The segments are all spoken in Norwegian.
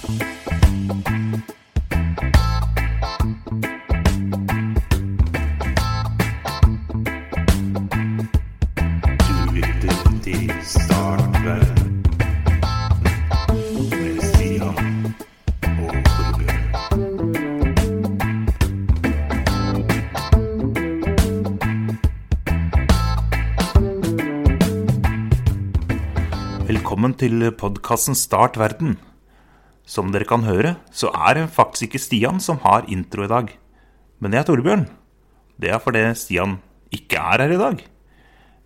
Velkommen til podkasten Start verden. Som dere kan høre, så er det faktisk ikke Stian som har intro i dag. Men det er Torbjørn. Det er fordi Stian ikke er her i dag.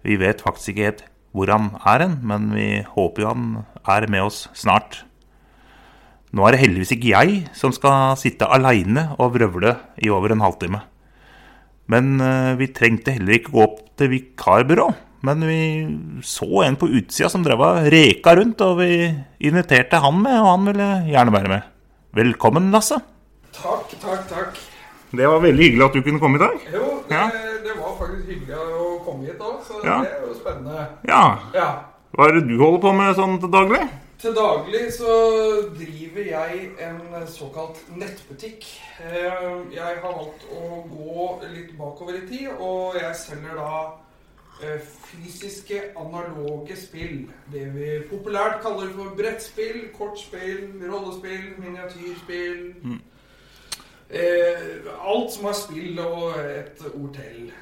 Vi vet faktisk ikke helt hvor han er hen, men vi håper jo han er med oss snart. Nå er det heldigvis ikke jeg som skal sitte aleine og vrøvle i over en halvtime. Men eh, vi trengte heller ikke gå opp til vikarbyrå. Men vi så en på utsida som drev og reka rundt, og vi inviterte han med, og han ville gjerne være med. Velkommen, Lasse. Takk, takk, takk. Det var veldig hyggelig at du kunne komme i dag. Jo, det, Ja. det var faktisk hyggelig å komme hit òg, så Ja. det er jo spennende. Ja, Ja. Hva er det du holder på med sånn til daglig? Til daglig så driver jeg en såkalt nettbutikk. Eh, Jeg har valgt å gå litt bakover i tid, og jeg selger da fysiske, analoge spill. Det vi populært kaller for brettspill, kortspill, rollespill, miniatyrspill. Mm. Eh, alt som er spill og et ord til.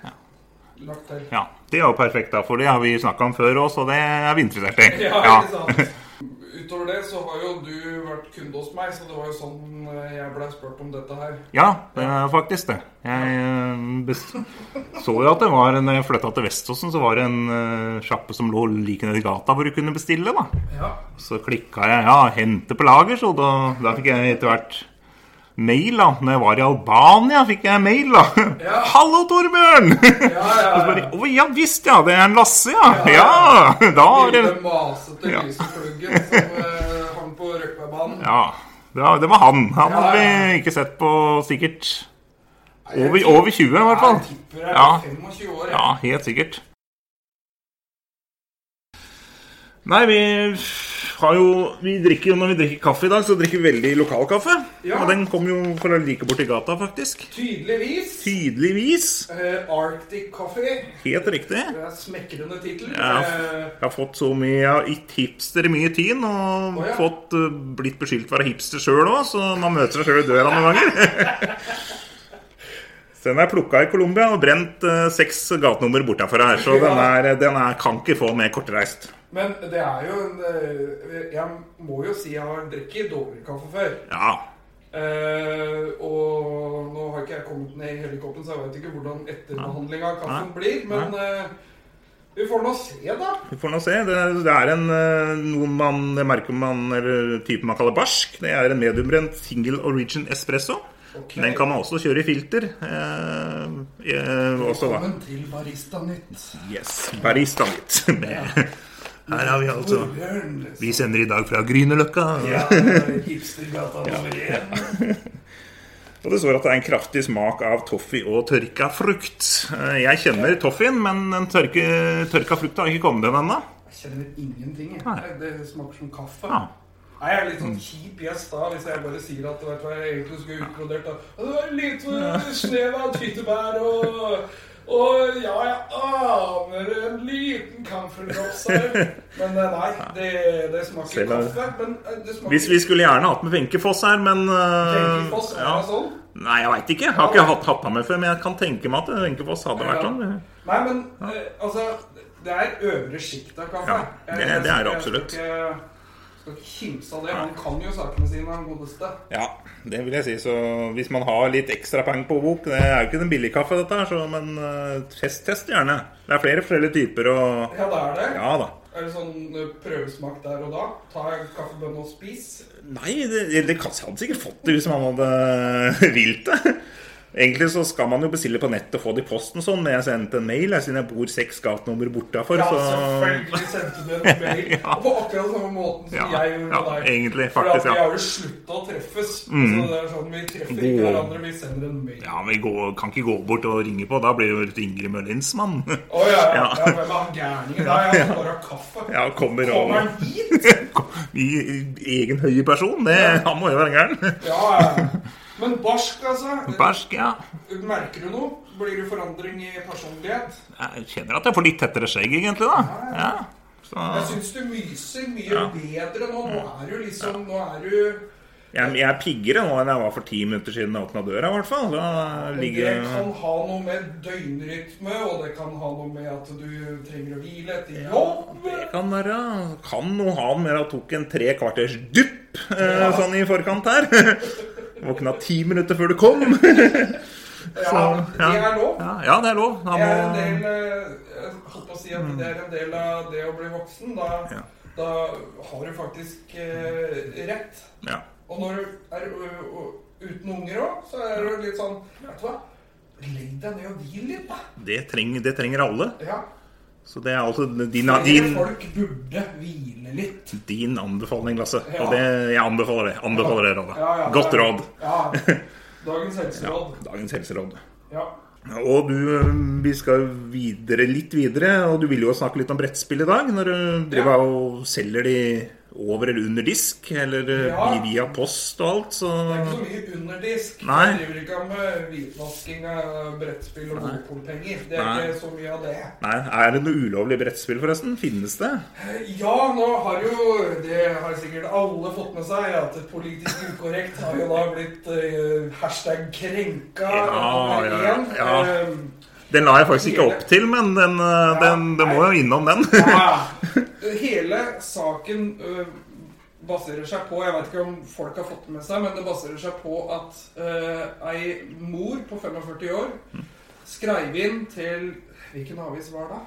Lagt til. Ja, Det er jo perfekt, da, for det har vi snakka om før òg, så det er vi interessert i. Ja, ikke sant? Utover det så har jo du vært kunde hos meg, så det var jo sånn eh, jeg ble spurt om dette her. Ja, det er faktisk det. Jeg eh, så jo at det var Når jeg flytta til Veståsen, så var det en eh, sjappe som lå like nedi gata hvor du kunne bestille. da. Ja. Så klikka jeg ja, 'hente på lager', så da, da fikk jeg etter hvert mail. da. Når jeg var i Albania, fikk jeg mail. da. Ja. 'Hallo, Torbjørn!' Ja, ja, Og så bare. 'Å ja visst, ja. Det er en Lasse, ja.' Ja, Ja, da var det masete lysepluggen som hang på Røkbergbanen. Ja, det var, han. Han hadde vi ikke sett på sikkert over, over 20, i hvert fall. Ja. 25 år. Ja, helt sikkert. Nei, vi har jo Vi drikker jo når vi drikker kaffe i dag, så drikker vi veldig lokal kaffe. Ja. Og den kom jo fra like borti gata, faktisk. Tydeligvis. Tydeligvis. Uh, Arctic Coffee. Helt riktig. Det er Smekrende tittel. Ja. Eh, Jeg har fått så mye Jeg har gitt hipster mye tyn, og oh, ja. fått uh, blitt beskyldt for å være hipster sjøl òg, så man møter seg sjøl i døra noen ganger. Så den er plukka i Colombia og brent uh, seks gatenummer bortafor her. Så den, er, den er, kan ikke få mer kortreist. Men det er jo en eh, Jeg må jo si jeg har drukket dårlig kaffe før. Ja. Uh, og nå har ikke jeg kommet ned i helikopteren, så jeg vet ikke hvordan etterbehandlinga av kaffen Nei. blir. Men uh, vi får nå se, da. Vi får nå se. Det, det er en noe man merker man, eller type man kaller barsk. Det er en mediumbrent single origin espresso. Ok. Den kan man også kjøre i filter. Eh, eh, også. Velkommen til Barista Nytt. Yes, Barista nytt. Med- Her har vi altså liksom. Vi sender i dag fra Grünerløkka. Ja, hipstergata nummer én. Og det står at det er en kraftig smak av toffee og tørka frukt. Eh, Jeg kjenner toffeen, men den tørke, tørka frukta har ikke kommet den ennå. Jeg kjenner ingenting. jeg. Det smaker som kaffe. Ja. Jeg er litt sånn kjip gjest da hvis jeg bare sier at vet du jeg egentlig skulle utbrodert. da. Det var en liten snev av tyttebær og og ja, jeg aner en liten camferdrops her. Men eh, nei, det, det smaker Selv er- kaffe. Men eh, det smaker Hvis vi skulle gjerne hatt med Wenche Foss her, men Tenkefoss, er ja. det sånn? Nei, jeg veit ikke. Jeg har ikke hatt, hatt ham med før, men jeg kan tenke meg at Wenche Foss hadde vært Ja. sånn. Nei, men altså Det er øvre sjikt av kaffe. Ja, det- det er det absolutt. Ikke, skal ikke kimse av det. Han kan jo sakene sine, han godeste. Ja, det vil jeg si. Så hvis man har litt ekstra penger på bok Det er jo ikke den billige kaffe, dette her, så, men eh, test, test gjerne. Det er flere forskjellige typer og Ja, det er det. Ja da. Er det sånn eh, prøvesmak der og da? Ta kaffebønne og spis? Nei, det, det kan, hadde sikkert fått det hvis man hadde vilt det. Egentlig så skal man jo bestille på nett og få det i posten sånn, men jeg sendte en mail jeg, siden jeg bor seks gatenummer bortafor. Ja, så selvfølgelig sendte du en mail. ja. på akkurat samme måten som Ja, jeg gjorde ja, med deg. egentlig, For faktisk, at vi har jo slutta å treffes. Så det er sånn, Vi treffer ikke hverandre, vi sender en mail. Ja, vi går, kan ikke gå bort og ringe på. Da blir det jo Ingrid Møllins mann. Å ja, ja. Ja. ja. Hvem er han gærningen da? Jeg har bare kaffe. Ja, kommer Kommer han hit? I egen høye person. Det, Han må jo være gæren. Ja, ja. Men barsk, altså. Barsk, ja. Merker du noe? Blir det forandring i personlighet? Jeg kjenner at jeg får litt tettere skjegg, egentlig, da. Ja. Så Jeg syns du myser mye Ja. bedre nå. Nå er du liksom Nå er du jeg, jeg er piggere nå enn jeg var for ti minutter siden jeg åpna døra, i hvert fall. Da Det kan ha noe med døgnrytme, og det kan ha noe med at du trenger å hvile etter jobb. Det kan være Kan noe ha med at jeg tok en tre kvarters dupp eh, Ja. sånn i forkant her. Våkna ti minutter før du kom. Ja, det er lov. Ja, ja det er lov. Da Det er en del eh, Jeg holdt på å si at det er en del av det å bli voksen. Da, Ja. da har du faktisk eh, rett. ja. Og når du er uten unger òg, så er det litt sånn Vet du hva? Legg deg ned og hvil litt, da. det, trenger, det trenger alle. Ja. Så det er altså din, din, folk burde hvile litt. din anbefaling, Lasse. Ja. Og det, jeg anbefaler det. Anbefaler det rådet. Ja, ja, Godt råd. Ja. Dagens helseråd. dagens helseråd. Ja. Og du, vi skal videre, litt videre, og du ville jo snakke litt om brettspill i dag. Når du driver og selger de over eller under disk, eller Ja. via post og alt, så Det er ikke så mye underdisk. Nei. Jeg driver ikke med hvitvasking av brettspill og monopolpenger. Det er Nei. ikke så mye av det. Nei, er det noe ulovlig brettspill, forresten? Finnes det? Ja, nå har jo Det har sikkert alle fått med seg at politisk ukorrekt har jo da blitt uh, hashtag krenka Ja, ja, ja. Eh, Den la jeg faktisk ikke opp til, men den, ja, den, det må jo innom den. Ja. Hele saken ø, baserer seg på Jeg vet ikke om folk har fått det med seg, men det baserer seg på at uh, ei mor på 45 år skrev inn til Hvilken avis var det?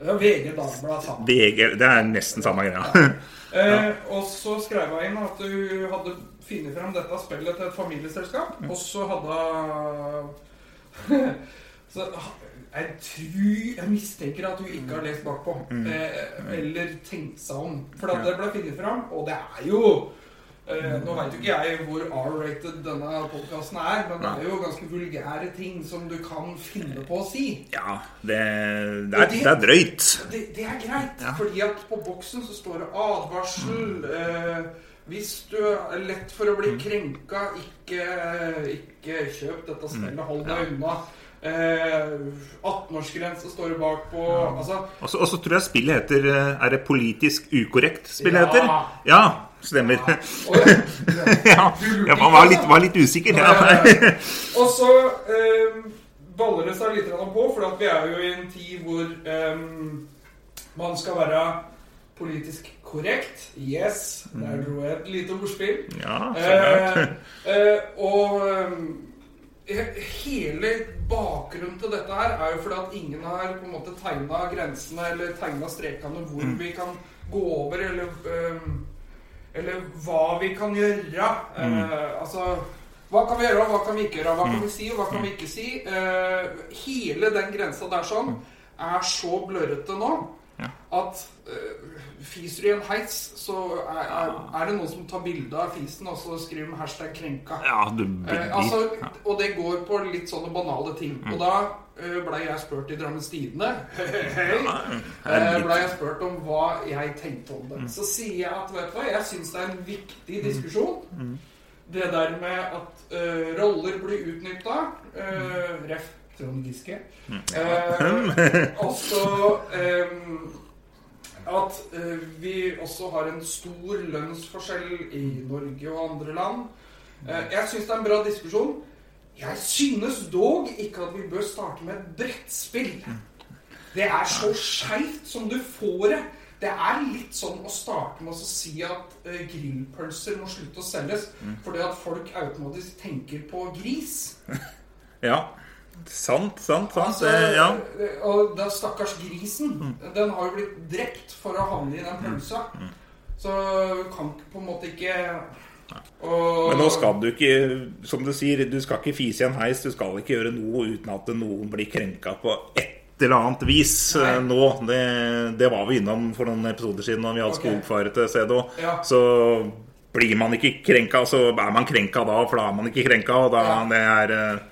Det var VG Dagbladet sammen. VG, det er nesten samme greia. Eh, og så skrev hun inn at hun hadde funnet frem dette spillet til et familieselskap. Og så hadde hun Så jeg tror Jeg mistenker at hun ikke har lest bakpå. Eh, eller tenkt seg om. For at det ble funnet fram, og det er jo eh, Nå veit jo ikke jeg hvor R-rated denne podkasten er, men det er jo ganske vulgære ting som du kan finne på å si. Ja, det, det, er, det er drøyt. Det, det er greit, fordi at på boksen så står det advarsel. Eh, hvis du er lett for å bli krenka, ikke, ikke kjøp dette spillet. Hold deg unna. Eh, 18-årsgrense står det bak på. Altså, Og så, tror jeg spillet heter eh, Er det politisk ukorrekt spillet Ja. heter? Ja, stemmer. og, Ja, man var litt, var litt usikker. Ja. og så eh, baller det seg litt på, for at vi er jo i en tid hvor eh, man skal være politisk korrekt. Yes, der dro jeg et lite ordspill. Ja. Eh, eh, og eh, hele bakgrunnen til dette her er jo fordi at ingen har på en måte tegna grensene eller tegna strekene hvor Mm. vi kan gå over, eller, um, eller hva vi kan gjøre. Mm. Uh, altså hva kan vi gjøre, hva kan vi ikke gjøre? Hva kan vi si, og hva kan vi ikke si? Uh, hele den grensa der sånn er så blørrete nå at uh, fiser du i en heis, så er, er, er det noen som tar bilde av fisen, og så skriver de hashtag 'krenka'. Ja, du Eh, altså, og det går på litt sånne banale ting. Og da uh, blei jeg spurt i Drammens Tidende Eh, blei jeg spurt om hva jeg tenkte om det. Så sier jeg at vet du hva, jeg syns det er en viktig diskusjon. Det der med at eh, roller blir utnytta. ref. Trond Giske. Eh, og så ehm, at uh, vi også har en stor lønnsforskjell i Norge og andre land. Uh, jeg syns det er en bra diskusjon. Jeg synes dog ikke at vi bør starte med et brettspill. Det er så skeivt som du får det. Det er litt sånn å starte med å si at uh, grillpølser må slutte å selges fordi at folk automatisk tenker på gris. ja. Sant, sant. sant. Altså, det, ja. Og den stakkars grisen, den har jo blitt drept for å havne i den pølsa. Så du kan på en måte ikke Og, Men nå skal du ikke, som du sier, du skal ikke fise i en heis. Du skal ikke gjøre noe uten at noen blir krenka på et eller annet vis Nei. eh, nå. Det, det var vi innom for noen episoder siden da vi hadde okay. skogfare til Sedo. Ja. Så blir man ikke krenka, så er man krenka da, for da er man ikke krenka. Og da Ja. det er eh,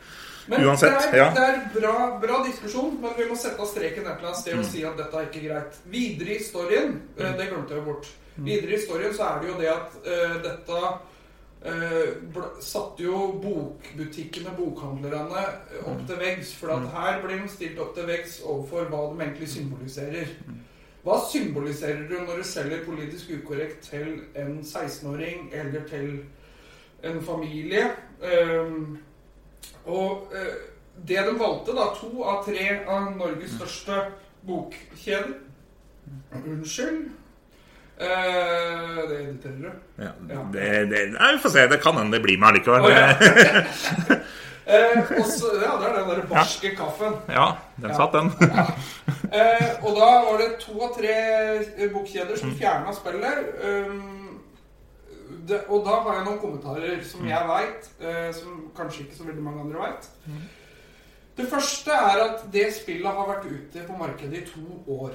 Men Uansett, det er, ja. det er bra, bra diskusjon, men vi må sette av streken et eller annet sted Mm. og si at dette er ikke greit. Videre i historien mm. Det glemte jeg bort. Mm. Videre i historien så er det jo det at uh, dette uh, satte jo bokbutikkene, bokhandlerne, eh, opp til veggs. For Mm. at her blir de stilt opp til veggs overfor hva de egentlig symboliserer. Hva symboliserer du når du selger politisk ukorrekt til en 16-åring eller til en familie? Um, og eh, det de valgte, da, to av tre av Norges største bokkjeder Unnskyld. Eh, det editerer du. ja, Ja. det, det, Nei, Vi får se. Det kan hende det blir med allikevel. Oh, ja. Eh, også, ja, det er den der barske kaffen. Ja, den satt, den. Eh, og da var det to av tre bokkjeder som fjerna spillet. Um, det, og da har jeg noen kommentarer som jeg veit, eh, som kanskje ikke så veldig mange andre veit. Det første er at det spillet har vært ute på markedet i to år.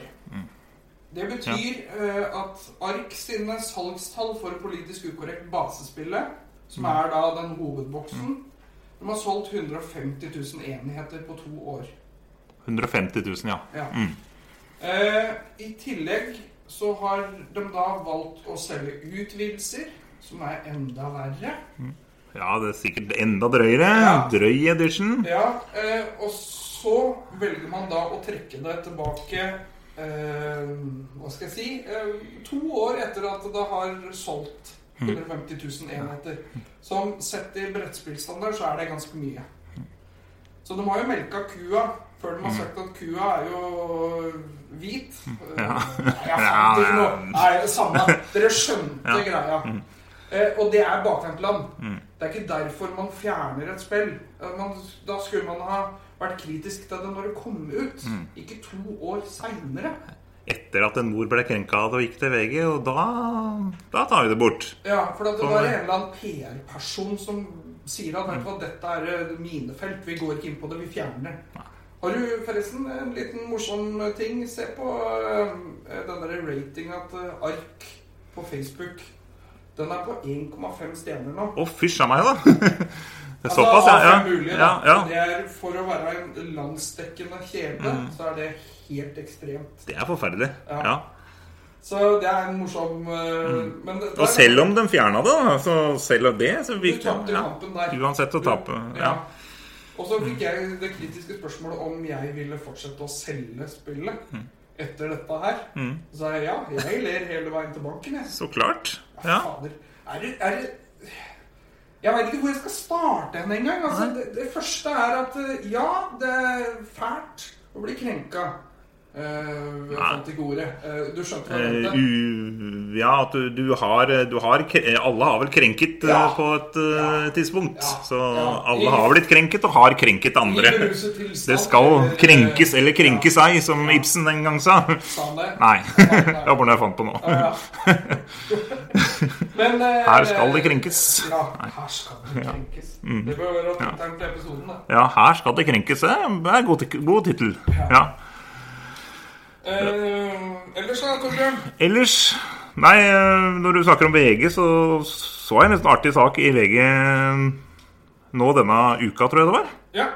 Det betyr eh, at ARK sine salgstall for politisk ukorrekt basespillet, som er da den hovedboksen, de har solgt 150 000 enheter på to år. 150 000, ja. Ja. Mm. Eh, I tillegg så har de da valgt å selge utvidelser, som er enda verre. Ja, det er sikkert enda drøyere. Ja. Drøy edition. Ja, eh, Og så velger man da å trekke det tilbake eh, Hva skal jeg si eh, To år etter at det har solgt 150 000 enheter. Som sett i brettspillstandard så er det ganske mye. Så de har jo melka kua før de har sagt at kua er jo hvit. Ja. Jeg fant ikke noe. Nei, samme. Dere skjønte Ja. greia. Eh, og det er bakvendtland. Det er ikke derfor man fjerner et spill. Eh, Man, da skulle man ha vært kritisk til det når det kom ut, ikke to år seinere. Etter at en mor ble krenka av det og gikk til VG, og da, da tar vi det bort. Ja, for det Sånn, var en eller annen PR-person som sier at mm. dette er eh, minefelt, vi går ikke inn på det, vi fjerner. det. Har du forresten en liten morsom ting? Se på eh, den der ratinga til Ark på Facebook. Den er på 1,5 stjerner nå. Å, fysj a meg, da. Det er såpass, av ja. Mulig, ja, ja. Det er, for å være en landsdekkende kjede, så er det helt ekstremt. Det er forferdelig. Ja. Ja. Så det er en morsom mm. men det, Og selv om de fjerna det, så selv det, så Du virker tapte jo ja. kampen der. Uansett å tape. Ja. Og så fikk jeg det kritiske spørsmålet om jeg ville fortsette å selge spillet etter dette her. Mm. Så jeg ja, jeg ler hele veien til banken, jeg. Så klart. Ja, Ja. Fader. Er det, er det Jeg veit ikke hvor jeg skal starte hen engang. Altså, det, det første er at eh, ja, det er fælt å bli krenka. Uh, fant ikke ordet. Uh, du skjønte hva jeg Eh, mente? u, ja, at du, du har, du har Alle har vel krenket eh, Ja. på et eh, Ja. tidspunkt. Ja. Så alle har blitt krenket, og har krenket andre. I Det skal eller- krenkes eller krenkes seg, som Ibsen den gang sa. Sa det? Nei. Det var bare noe jeg fant på nå. Men eh, Her skal det krenkes. Ja, her skal det krenkes. Det bør være tittelen til episoden, da. Ja, her skal det krenkes. Det er god, god tittel. Ja. Eh, ellers da, Torbjørn? Ellers Nei, eh, når du snakker om VG, så så jeg en nesten artig sak i VG nå denne uka, tror jeg det var. Ja.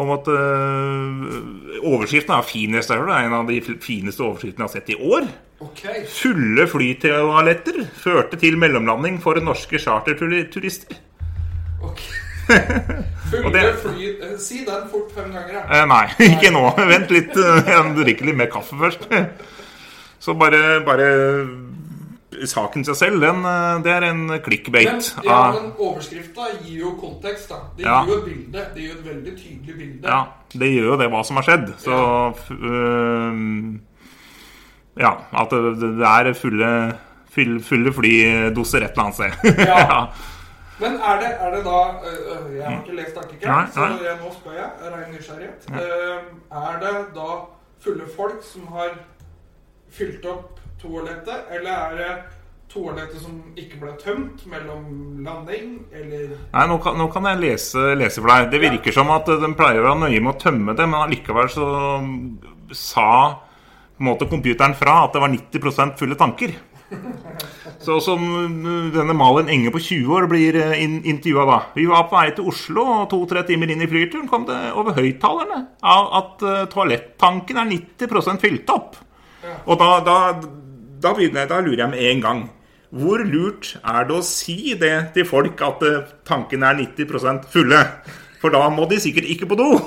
Om at øh, Overskriften er finest. Det er en av de fineste overskriftene jeg har sett i år. Ok. Fulle flytoaletter førte til mellomlanding for norske charterturister. ok. Fulle fly eh, Si den fort fem ganger, da. Eh, nei, ikke nå. Vent litt. eh, Jeg drikker litt mer kaffe først. Så bare, bare Saken seg selv, den, eh, det er en clickbait. Men, ja, men overskrifta gir jo kontekst, da. Det Ja. gir jo et bilde. Det gir et veldig tydelig bilde. Ja, det gjør jo det hva som har skjedd. Så f- øhm, Ja, at det, det er fulle, fulle, fulle flydoser et eller annet sted. Ja. Men er det, er det da øh, Jeg har ikke lest artikkelen, så jeg, nå spør jeg. Rein nysgjerrighet. Uh, er det da fulle folk som har fylt opp toalettet, eller er det toalettet som ikke ble tømt mellom landing, eller Nei, nå kan, nå kan jeg lese, lese for deg. Det virker som at de pleier å være nøye med å tømme det, men allikevel så sa på en måte computeren fra at det var 90% fulle tanker. Så som denne Malin Enge på 20 år blir in intervjua da. Vi var på vei til Oslo, og to-tre timer inn i flyturen kom det over høyttalerne at uh, toalettanken er 90% fylt opp. Og da, da, da, begynner da lurer jeg med en gang. Hvor lurt er det å si det til folk at uh, tankene er 90% fulle? For da må de sikkert ikke på do.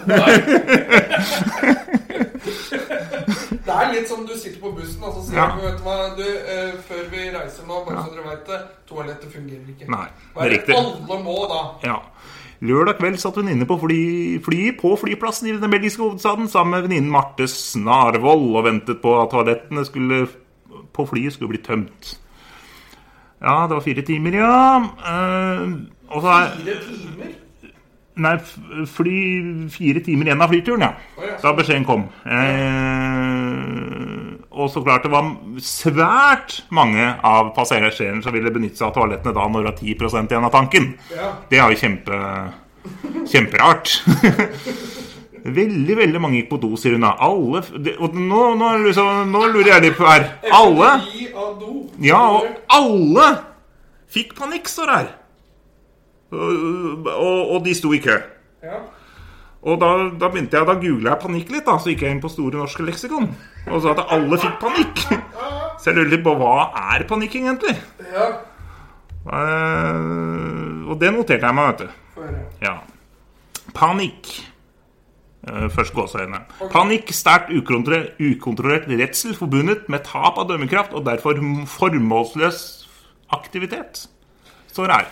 Det er litt som du sitter på bussen og så sier Ja. du, vet du hva, du, eh, før vi reiser nå, bare så dere vet det, toalettet fungerer ikke. Nei, det er riktig. alle må da? Ja. Lørdag kveld satt hun inne på fly, fly på flyplassen i den belgiske hovedstaden sammen med venninnen Marte Snarvoll og ventet på at toalettene skulle, på flyet skulle bli tømt. Ja, det var fire timer, ja. Uh, og så er Fire timer? Nei, fly fire timer igjen av flyturen, ja. Ja. Da beskjeden kom. Eh, og så klart det var svært mange av passasjerene som ville benytte seg av toalettene da når det var 10% igjen av tanken. Ja. Det er jo kjempe, kjemperart. veldig, veldig mange gikk på do, sier hun da. Alle det, og nå, nå, liksom, nå lurer jeg litt på her. Alle. Ja, og alle fikk panikk, står her. Og, og, og de sto i kø. Ja. Og da, da begynte jeg, da googla jeg panikk litt, da, så gikk jeg inn på Store norske leksikon. Og sa at alle fikk panikk. Så jeg lurer litt på hva er panikking egentlig? ja. Uh, og det noterte jeg meg, vet du. Ja. Panikk. Uh, Først gåseøyne. Panikk, sterkt ukontrollert, ukontrollert redsel forbundet med tap av dømmekraft og derfor formålsløs aktivitet. Står her.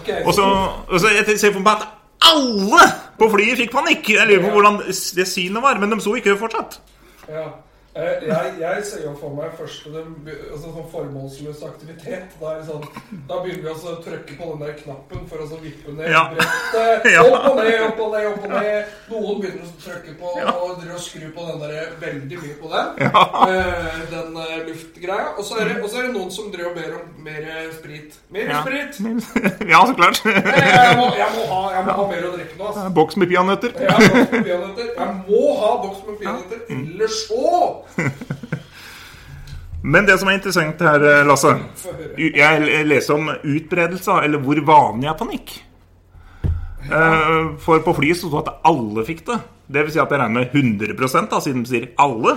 Okay. Så, og så jeg ser for meg at alle på flyet fikk panikk. Jeg lurer på hvordan det synet var, men de så ikke fortsatt. Ja. Eh, Jeg, jeg ser jo for meg først den, altså sånn formålsløs aktivitet. Sånn, da begynner vi altså å trykke på den der knappen for å så vippe ned Ja. brettet. Opp og ned, opp og ned, opp og ned. Noen begynner å trykke på Ja. og og skru på den der veldig mye på den. Ja. Eh, den eh, luftgreia. Og så er, er det noen som driver og ber om mer sprit. Mer Ja. sprit! ja, så klart. Jeg, Jeg må, jeg, må ha, jeg må ha mer å drikke nå, Altså. Boks med peanøtter. Peanøtter. Jeg må ha boks med peanøtter, ellers så Men det som er interessant her, Lasse Jeg leser om utbredelse, eller hvor vanlig er panikk. Eh, For på flyet sto det at alle fikk det. Det vil si at jeg regner med 100 da, siden de sier alle.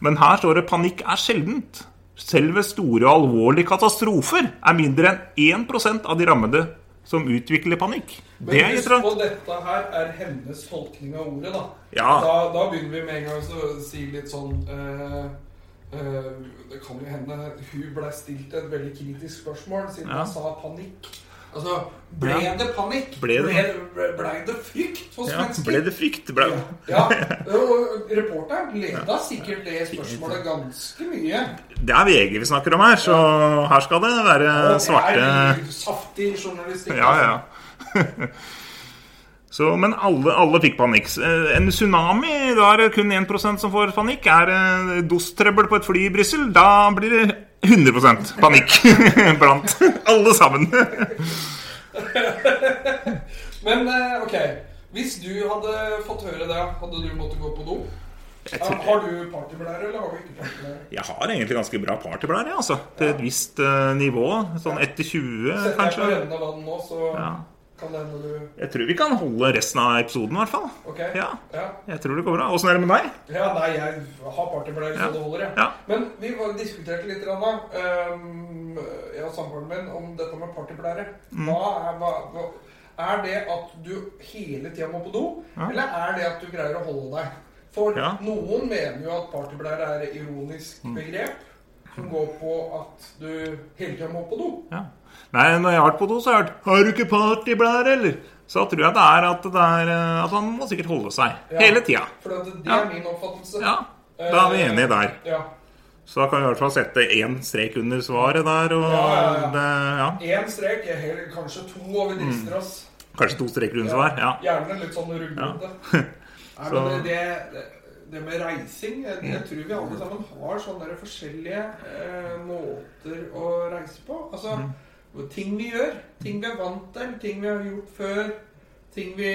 Men her står det panikk er sjeldent. Selv ved store og alvorlige katastrofer er mindre enn 1% av de rammede som utvikler panikk. Det Men er husk interessant. på dette her er hennes tolkning av ordet, da. Ja. Da, da begynner vi med en gang å si litt sånn eh, eh, Det kan jo hende hun ble stilt et veldig kritisk spørsmål siden Ja. hun sa panikk. Altså, ble Ja. det panikk? Ble det- ble, ble det frykt hos Ja, mennesker? ble det frykt? Ble... Ja, og reporteren leda sikkert det spørsmålet ganske mye. Det er VG vi snakker om her, så her skal det være det svarte er saftig journalistikk. Ja, altså. ja. Så, men alle, alle fikk panikk. Eh, En tsunami, da er det kun 1 som får panikk. Er det dostrøbbel på et fly i Brussel, da blir det 100% panikk blant alle sammen. Men eh, ok, hvis du hadde fått høre det, hadde du måttet gå på do? Jeg, Har, tror, har du partyblære, eller har du ikke partyblære? jeg har egentlig ganske bra partyblære, altså. Til et visst eh, nivå. Sånn etter 20, kanskje. Setter jeg på kanskje. av vann nå, så Ja. Kan det hende du Jeg tror vi kan holde resten av episoden, i hvert fall. Okay. Ja. ja. Jeg tror det går bra. Åssen er det med deg? Ja, nei, jeg har partyblære så Ja. det holder, jeg. Ja. Men vi diskuterte litt, Anna, um, jeg og samboeren min, om dette med partyblære. Mm. Hva er, hva, hva, er det at du hele tida må på do, Ja. eller er det at du greier å holde deg? For Ja. noen mener jo at partyblære er et ironisk Mm. Som går på at du hele tida må på do. Ja. Nei, når jeg har vært på do, så har jeg hørt 'Har du ikke partyblære, eller?' Så tror jeg det er at, det er, eh, at han må sikkert holde seg. Ja. Hele tida. For det Ja. er min oppfattelse. Ja. Da er vi enige der. Ja. Så da kan vi i hvert fall sette én strek under svaret der. Og Ja, ja, ja. Det, ja. Én strek, heller kanskje to, og vi Mm. drister oss. Kanskje to streker under svar. Ja. Gjerne litt sånn ruglete. Nei, Så- men det, det, det med reising jeg, jeg tror vi alle sammen har sånne forskjellige eh, måter å reise på. Altså ting vi gjør. Ting vi er vant til, ting vi har gjort før. Ting vi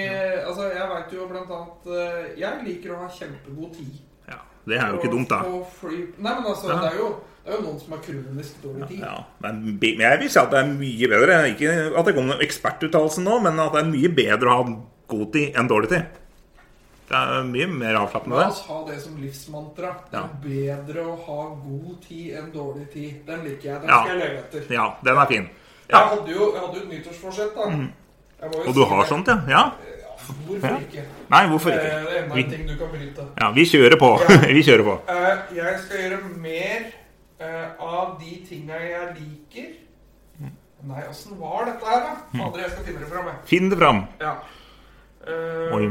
Altså, jeg veit jo blant annet eh, Jeg liker å ha kjempegod tid. Ja, Det er jo ikke dumt, da. Fly. Nei, men altså, Ja. det, er jo, det er jo noen som har kronisk dårlig tid. Ja, men men jeg vil si at det er mye bedre. Ikke at det kommer ekspertuttalelse nå, men at det er mye bedre å ha god tid enn dårlig tid. Det er mye mer avslappende, La oss ha det som livsmantra. Det er bedre å ha god tid enn dårlig tid. Den liker jeg. Den skal jeg leve etter. Ja, den er fin. Jeg hadde jo jeg hadde et nyttårsforsett, da. Mm. Og du har det. sånt, ja? Ja. Hvorfor ikke? Nei, hvorfor Eh, ikke? Det er enda en ting du kan bryte. ja, vi kjører på. Vi kjører på. Eh, Jeg skal gjøre mer eh, av de tinga jeg liker. Nei, åssen var dette her, da? Mm. Fader, jeg skal finne det fram. Finn det fram. Ja. Eh, Oi.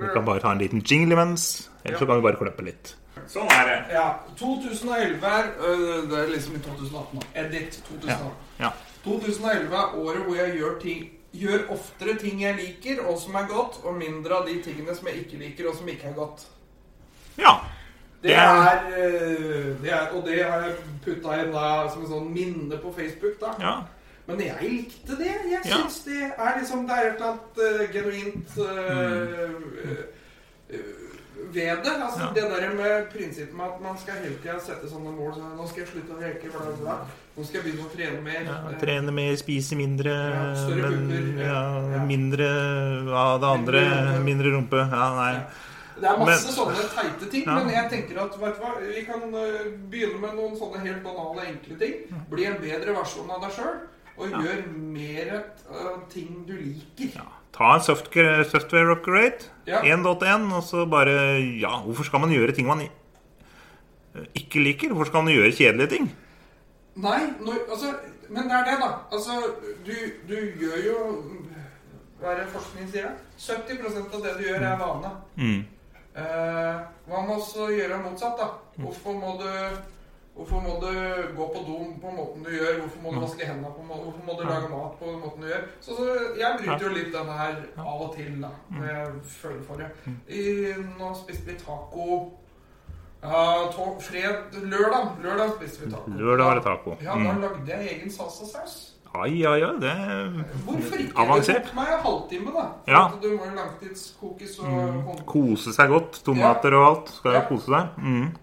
Vi kan bare ta en liten jingle imens. eller så kan vi bare klippe litt. Sånn er det. Ja, 2011 er øh, Det er liksom i 2018 nå. Edit 2018. Ja. 2011 er året hvor jeg gjør, ting, gjør oftere ting jeg liker, og som er godt, og mindre av de tingene som jeg ikke liker, og som ikke er godt. Ja. Det er- er, øh, det er Og det har jeg putta inn da som en sånn minne på Facebook, da. ja. Men jeg likte det. Jeg Ja. det er liksom Det er et eller annet uh, genuint uh, øh, ved det. Altså Ja. Det der med prinsippet med at man skal hele tida sette sånne mål som Nå skal jeg slutte å røyke, bla, bla, bla. Nå skal jeg begynne å trene mer. ja. Trene mer, spise mindre, men mindre av det andre. Mindre rumpe. Ja, nei. Det er masse Men- sånne teite ting, Ja. men jeg tenker at hva, vi kan begynne med noen sånne helt banale, enkle ting. Bli en bedre versjon av deg sjøl, og Ja. gjør mer av ting du liker. Ja. Ta en software, software upgrade. Ja. 1.1, og så bare Ja, hvorfor skal man gjøre ting man ikke liker? Hvorfor skal man gjøre kjedelige ting? Nei, når, altså, men det er det, da. Altså, du, du gjør jo Hva er det forskning sier? 70% av det du gjør, er vane. Mm. Eh, hva med å gjøre motsatt, da? Hvorfor må du Hvorfor må du gå på do på måten du gjør? Hvorfor må du vaske hendene på måten? Hvorfor må du lage mat på den måten du gjør? Så, så Jeg bryter jo litt denne her av og til, da. Når jeg føler for det. I, nå spiste vi taco ja, to, fred, lørdag. Lørdag spiste vi taco. Lørdag var det taco. Ja, da Mm. lagde jeg egen salsasaus. Ai, ai, ai. Det Hvorfor ikke? Avansert. Det tok meg en halvtime, da. For Ja. at du må jo langtidskokes og Mm. Kose seg godt. Tomater og alt. Skal jo Ja. kose deg. Mm.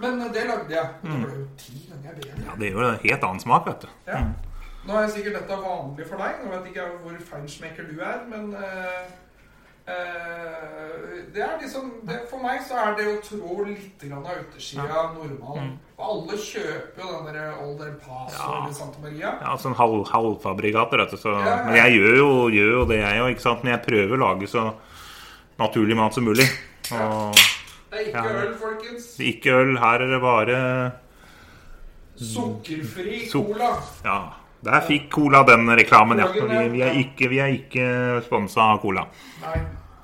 Men det lagde jeg. Det ble jo ti ganger bedre. Ja, det er jo en helt annen smak, vet du. Ja. Nå er sikkert dette vanlig for deg. Nå vet ikke jeg hvor feinschmecker du er, men uh, uh, det er liksom det, For meg så er det å trå litt av utersida normal. normalen. Og alle kjøper jo den der Old El Paso Ja. eller Santa Maria. Ja, sånn halv, halvfabrikat. Ja, ja. Men jeg gjør jo, gjør jo det, jeg òg. Men jeg prøver å lage så naturlig mat som mulig. Og Det er ikke Ja. øl, folkens. ikke øl. Her er det bare Sukkerfri Suk- cola. Ja. Der fikk Cola den reklamen, ja. Vi, vi er ikke, vi er ikke sponsa av Cola. Nei,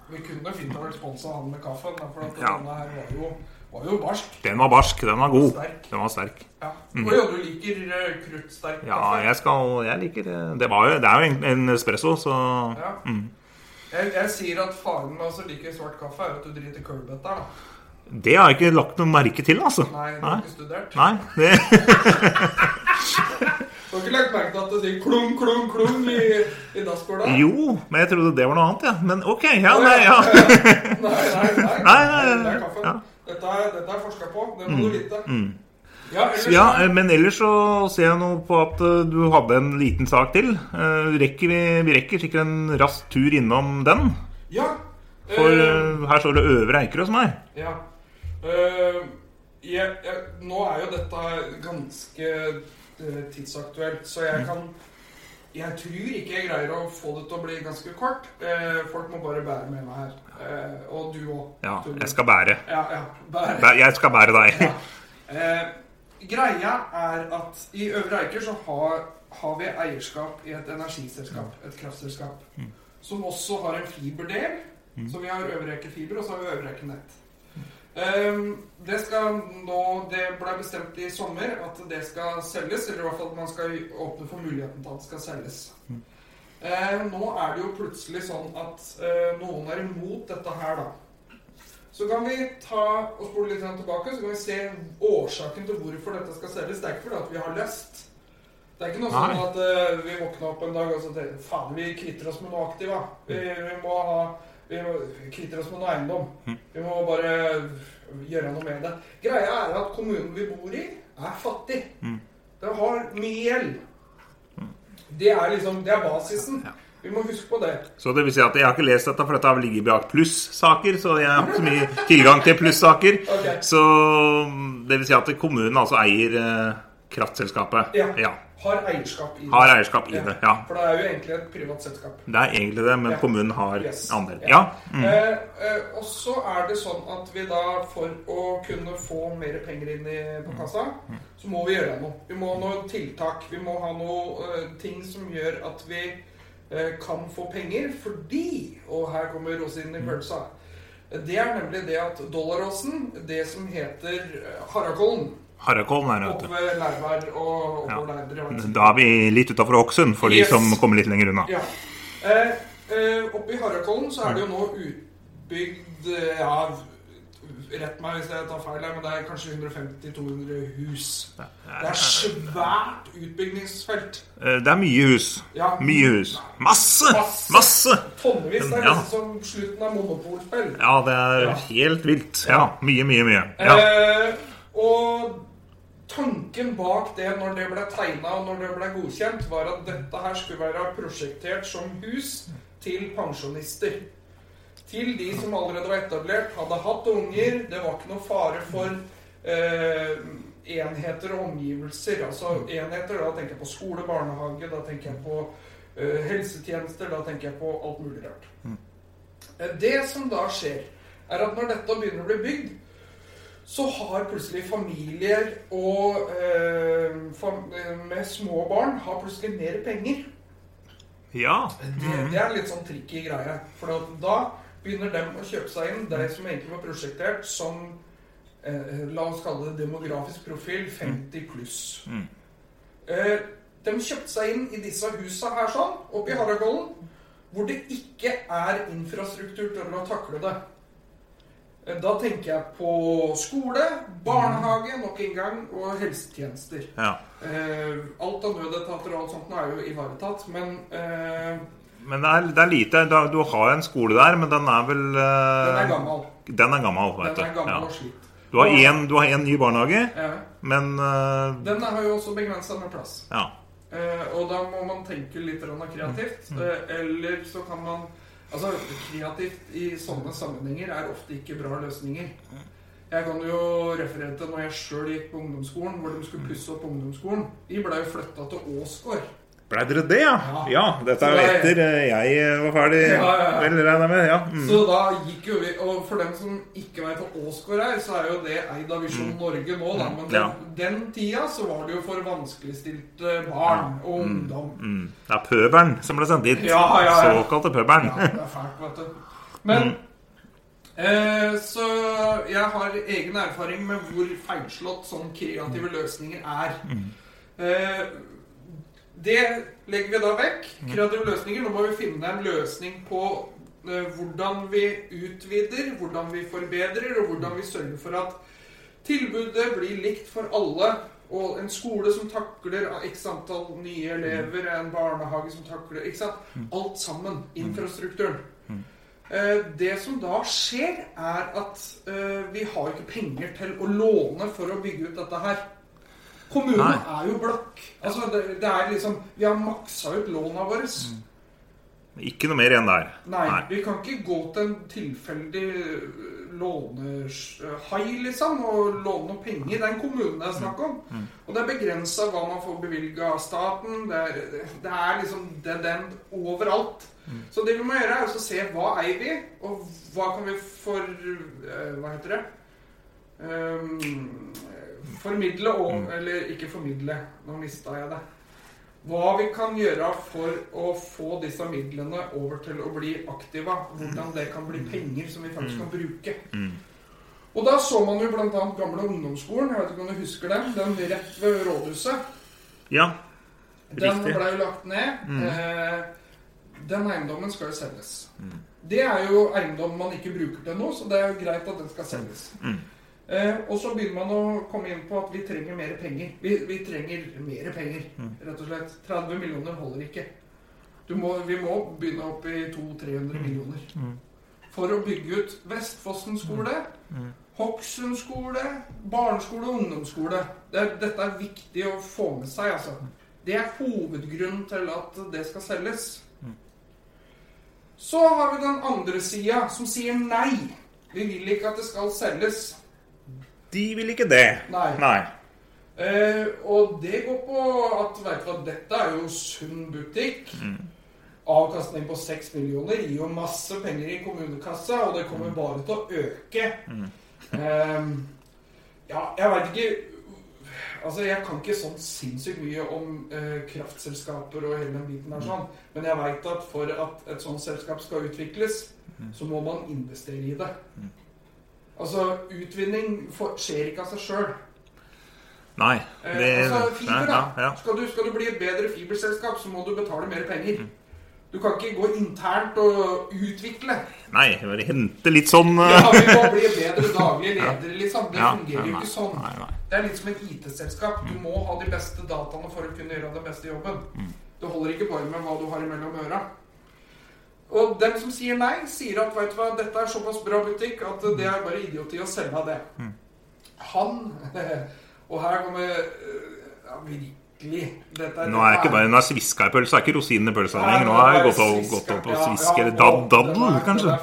vi kunne fint ha vært sponsa han med kaffen, for at Ja. denne her var jo, var jo barsk. Den var barsk. Den var god. Sterk. Den var sterk. Ja. Og ja, du liker kruttsterk kruttsterk Ja, kaffe? jeg skal Jeg liker det. Det, var jo, det er jo en, en espresso, så Ja. mm. Jeg, jeg sier at faren med å like svart kaffe er at du driter kølbøtter, da. Det har jeg ikke lagt noe merke til, altså. Nei, du har ikke studert. Nei, det, Du har ikke lagt merke til at det sier klung, klung, klung i, i dasskåla? Jo, men jeg trodde det var noe annet, ja. Men ok, ja, nei, ja. Nei, nei, nei. Nei, nei, nei. Det er kaffen. Ja. Dette er, dette er forska på. Det må du vite. Mm. Ja, ellers Ja, eh, men ellers så ser jeg nå på at eh, du hadde en liten sak til. Eh, Rekker vi, vi rekker sikkert en rask tur innom den. ja. For eh, her står det Øvre Eiker hos meg. Ja. Eh, jeg, jeg, nå er jo dette ganske eh, tidsaktuelt, så jeg kan Jeg tror ikke jeg greier å få det til å bli ganske kort. Uh, folk må bare bære med meg her. Og du òg. Ja, jeg skal bære. Ja, ja. Bære. Bæ- Jeg skal bære deg. Ja. Greia er at i Øvre Eiker så har, har vi eierskap i et energiselskap, et kraftselskap, som også har en fiberdel. Så vi har Øvre Eiker fiber, og så har vi Øvre Eiker nett. Ehm, det skal nå Det ble bestemt i sommer at det skal selges, eller i hvert fall at man skal åpne for muligheten til at det skal selges. Mm. nå er det jo plutselig sånn at eh, noen er imot dette her, da. Så kan vi ta og spole litt tilbake, så kan vi se årsaken til hvorfor dette skal selges. Det er ikke fordi at vi har lyst. Det er ikke noe sånn at eh, vi våkner opp en dag og så tenker faen, vi kvitter oss med noe aktiva. Vi, vi må ha vi kvitter oss med noe eiendom. Vi må bare gjøre noe med det. Greia er at kommunen vi bor i, er fattig. Mm. Den har mye gjeld. Det er liksom, det er basisen. Vi må huske på det. Så det vil si at jeg har ikke lest dette, for dette har ligget bak plussaker, så jeg har ikke så mye tilgang til plussaker. Ok. Så det vil si at kommunen altså eier kraftselskapet. Ja. Ja. Har eierskap i det. Har eierskap i det, ja. For det er jo egentlig et privat selskap. Det er egentlig det, men Ja. kommunen har Yes. andel. Ja. Ja. Mm. Eh, eh, og så er det sånn at vi da, for å kunne få mer penger inn i, på kassa, så må vi gjøre noe. Vi må ha noe tiltak. Vi må ha noe eh, ting som gjør at vi eh, kan få penger fordi Og her kommer rosinen i pølsa. Det er nemlig det at dollaråsen, det som heter eh, Harakollen her ute. Lærvær og Ja. vet. du. Da er vi litt utafor Hokksund, for Yes. de som kommer litt lenger unna. Ja. Eh, eh, oppe i Harakollen så er det jo nå utbygd eh, Ja, rett meg hvis jeg tar feil her, men det er kanskje 150-200 hus. Det er svært utbyggingsfelt. Eh, Det er mye hus. Ja, Mye hus. Masse! Masse. Masse! Tonnevis. Det er Ja. nesten som slutten av monopolspill. Ja, det er Ja. helt vilt. Ja, mye, mye, mye. Ja. Eh, og tanken bak det når det ble tegna og når det ble godkjent, var at dette her skulle være prosjektert som hus til pensjonister. Til de som allerede var etablert, hadde hatt unger. Det var ikke noe fare for eh, enheter og omgivelser. Altså enheter, da tenker jeg på skole, barnehage, da tenker jeg på eh, helsetjenester, da tenker jeg på alt mulig rart. Eh, Det som da skjer, er at når dette begynner å bli bygd, så har plutselig familier og eh, fam eh, med små barn har plutselig mer penger. ja. Det, det er en litt sånn tricky greie. For da begynner dem å kjøpe seg inn det som egentlig var prosjektert som eh, La oss kalle det demografisk profil 50 pluss. Mm. Eh, de kjøpte seg inn i disse husa her sånn, oppe i Haragollen, hvor det ikke er infrastruktur til å takle det. Eh, Da tenker jeg på skole, barnehage nok en gang, og helsetjenester. ja. Eh, alt av nødetater og alt sånt er jo ivaretatt, men eh, Men det er, det er lite. Du har en skole der, men den er vel eh, den er gammel. Den er gammel, vet Den er gammel Ja. og slitt. Du har én- du har én ny barnehage, Ja. men eh, Den har jo også begrensa med plass. Ja. Eh, og da må man tenke litt kreativt. Eh, eller så kan man Altså, kreativt i sånne sammenhenger er ofte ikke bra løsninger. Jeg kan jo referere til når jeg sjøl gikk på ungdomsskolen, hvor de skulle pusse opp ungdomsskolen. Vi blei flytta til Åsgård. Blei dere det, ja? Ja. Ja, dette er jo etter eh, jeg var ferdig, Ja, ja, med. Ja. Mm. Så da gikk jo vi Og for dem som ikke veit hva Åsgård er, så er jo det eid av Visjon Norge nå, da. Men den, den tida så var det jo for vanskeligstilte barn og ungdom. Mm. Det er pøbelen som ble sendt dit. Ja, ja, ja. Såkalte pøbelen. Ja, det er fælt, vet du. Men eh, Så jeg har egen erfaring med hvor feilslått sånne kreative løsninger er. Eh, det legger vi da vekk. Kreative løsninger. Nå må vi finne en løsning på eh, hvordan vi utvider, hvordan vi forbedrer, og hvordan vi sørger for at tilbudet blir likt for alle. Og en skole som takler x antall nye elever, en barnehage som takler ikke sant? Alt sammen. Infrastrukturen. Eh, Det som da skjer, er at eh, vi har ikke penger til å låne for å bygge ut dette her. Kommunen Nei. er jo blakk. Altså, det, det er liksom Vi har maksa ut låna våre. Ikke noe mer igjen der. Nei, vi kan ikke gå til en tilfeldig lånehai, liksom, og låne noe penger. Det er en kommune det er snakk om. Og det er begrensa hva man får bevilga av staten. Det er, det er liksom dead end overalt. overalt. Så det vi må gjøre, er å se hva eier vi, og hva kan vi for eh, Hva heter det? Ehm, formidle og Eller ikke formidle, nå mista jeg det. Hva vi kan gjøre for å få disse midlene over til å bli aktiva. Hvordan det kan bli penger som vi faktisk kan bruke. Og da så man jo bl.a. gamle ungdomsskolen. Jeg vet ikke om du husker den? Den rett ved rådhuset. Ja, riktig. Den blei ble jo lagt ned. Eh, den eiendommen skal jo selges. Det er jo eiendom man ikke bruker til noe, så det er jo greit at den skal selges. Eh, og så begynner man å komme inn på at vi trenger mer penger. Vi, vi trenger mer penger, rett og slett. 30 millioner holder ikke. Du må, vi må begynne opp i 200-300 millioner. For å bygge ut Vestfossen skole, Hokksund skole, barneskole og ungdomsskole. Det dette er viktig å få med seg, altså. Det er hovedgrunnen til at det skal selges. Så har vi den andre sida, som sier nei. Vi vil ikke at det skal selges. De vil ikke det. Nei. Nei. Eh, og det går på at vet du hva, dette er jo sunn butikk. Avkastning på 6 millioner gir jo masse penger i kommunekassa, og det kommer bare til å øke. Eh, ja, jeg veit ikke Altså, Jeg kan ikke sånn sinnssykt mye om eh, kraftselskaper og hele den biten der, sånn, men jeg veit at for at et sånt selskap skal utvikles, så må man investere i det. Altså, utvinning for, skjer ikke av seg sjøl. Nei. Eh, altså, fiber, da. ja, ja. Skal, du, skal du bli et bedre fiberselskap, så må du betale mer penger. Du kan ikke gå internt og utvikle. Nei, bare hente litt sånn Ja, eh, vi må bli bedre daglige ledere, liksom. Det Ja, fungerer jo ikke sånn. Nei, nei. Det er litt som et IT-selskap. Du må ha de beste dataene for å kunne gjøre den beste jobben. Mm. Det holder ikke bare med hva du har imellom øra. Og dem som sier nei, sier at vet du hva, dette er såpass bra butikk at det er bare idioti å selge av det. Mm. Han Og her kommer øh, ja, virkelig dette, Nå er ikke bare, er sviska i pølsa, er ikke rosinen i pølsa lenger. Nå har jeg gått, opp- gått opp og sviske eller ja, daddel, kanskje.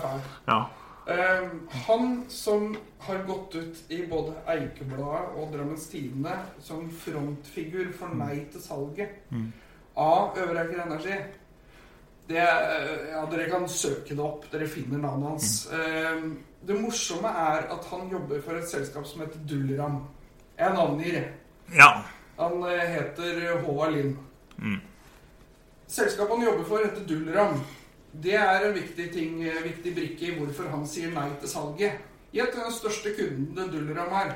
Ja. Um, han som har gått ut i både Eikebladet og Drammens Tidende som frontfigur for nei til salget av Øvre Eiker Energi det, er- ja, Dere kan søke det opp. Dere finner navnet hans. Ehm, det morsomme er at han jobber for et selskap som heter Dullram. Jeg navngir ja. Han eh, heter Håvard Lind. Mm. Selskapet han jobber for, heter Dullram. Det er en viktig ting, eh, viktig brikke i hvorfor han sier nei til salget. Gjett hvem den største kunden Dullram er.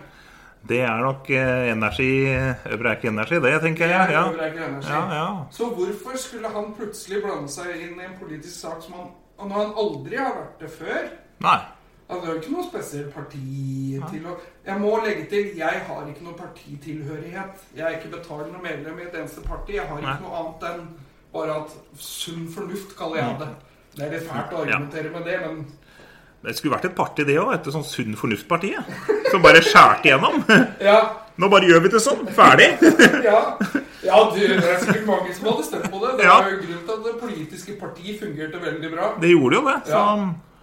Det er nok eh, energi Øvre Eike Energi, det tenker jeg. Ja. Ja, ja. Så hvorfor skulle han plutselig blande seg inn i en politisk sak som han, når han aldri har vært det før? Nei. Han jo ikke noe spesielt parti til å Jeg må legge til jeg har ikke noe partitilhørighet. Jeg er ikke betalende medlem i et eneste parti. Jeg har ikke Nei. noe annet enn bare at sunn fornuft, kaller jeg det. Det er litt fælt å argumentere med det, men Det skulle vært et parti, det òg. Et sånn Sunn Fornuft-partiet. Som bare skjærte igjennom. Ja, Nå bare gjør vi det sånn. Ferdig. ja, ja du, det er sikkert mange som hadde stemt på det. Det Ja. er jo grunnen til at det politiske partiet fungerte veldig bra. Det gjorde jo det. Så Ja.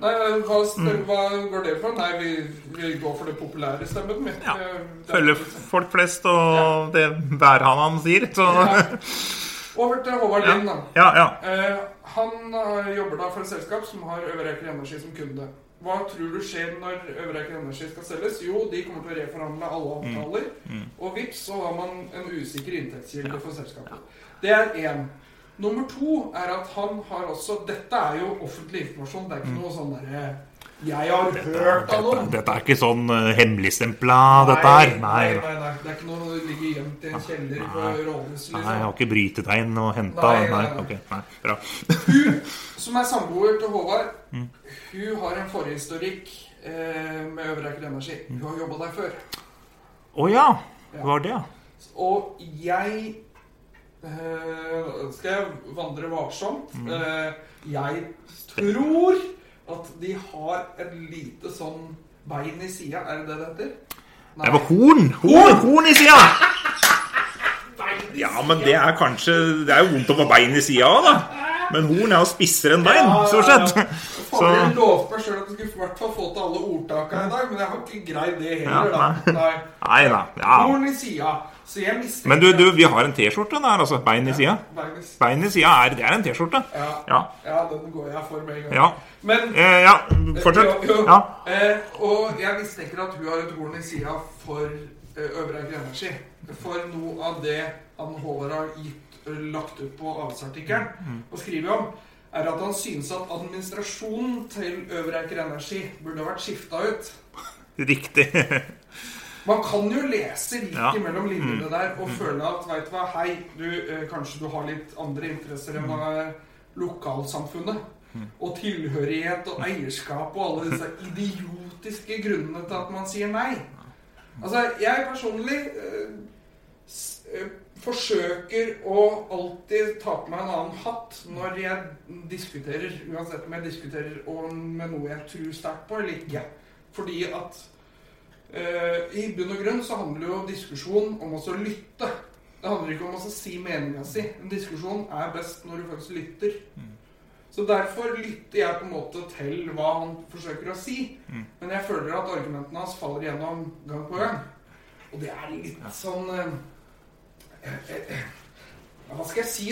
Nei, hva, hva går det for? Nei, vi, vi går for det populære stemmen min. Ja. Følger folk flest og det værhanen sier. Så Ja. Over til Håvard Lind, da. ja, ja. Eh, han eh, jobber da for et selskap som har Øvre Eker Energi som kunde. Hva tror du skjer når Øvre Eiker Energi skal selges? Jo, de kommer til å reforhandle alle avtaler. Og vips, så har man en usikker inntektskilde for selskapet. Det er én. Nummer to er at han har også Dette er jo offentlig informasjon. Det er ikke noe sånn derre Jeg har hørt av noen. Dette, dette er ikke sånn uh, hemmeligstempla, dette her. Nei, Nei. nei, nei. Det er ikke noe du ligger gjemt i en kjeller på Nei. Liksom. Nei, jeg har ikke brytetegn å hente. Nei, Nei, nei, nei. Okay, nei, bra. Hun som er samboer til Håvard, Mm. hun har en forhistorikk eh, med Øvre Energi. Hun har jobba der før. Å ja. Hva var det? Og jeg eh, Skal jeg vandre varsomt? Mm. Eh, jeg tror at de har et lite sånn bein i sida. Er det det det heter? Det var horn! Horn, horn i sida! Ja, men det er kanskje Det er jo vondt å få bein i sida òg, da. Men horn er jo spissere enn bein, stort sett. Så jeg lovte meg sjøl at jeg skulle i hvert fall få til alle ordtakene i dag, men jeg har ikke greid det heller, da. Nei. Nei da. Horn i sida. Mistenker Men du, du, vi har en T-skjorte der, altså. Bein i sida. Bein i sida. Bein i sida er, det er en T-skjorte. Ja. Ja. ja, den går jeg for med en gang. Ja. Men Eh, ja, fortsett. Jo, jo. Ja. Eh, og jeg mistenker at hun har et horn i sida for eh, Øvre Energi. For noe av det han Håvard har gitt, eh, lagt ut på avsartikkelen Mm. og skriver om, er at han synes at administrasjonen til Øvre Energi burde vært skifta ut. Riktig. Man kan jo lese litt Ja. mellom linjene der og føle at veit hva, hei, du, eh, kanskje du har litt andre interesser enn mm. lokalsamfunnet. Og tilhørighet og eierskap og alle disse idiotiske grunnene til at man sier nei. Altså, jeg personlig eh, s- eh, forsøker å alltid ta på meg en annen hatt når jeg diskuterer, uansett om jeg diskuterer om med noe jeg tror sterkt på eller ikke. Fordi at eh, i bunn og grunn så handler jo diskusjon om å lytte. Det handler ikke om å si meninga si. En diskusjon er best når du faktisk lytter. Så derfor lytter jeg på en måte til hva han forsøker å si. Men jeg føler at argumentene hans faller gjennom gang på gang. Og det er litt sånn eh, eh, eh, Hva skal jeg si?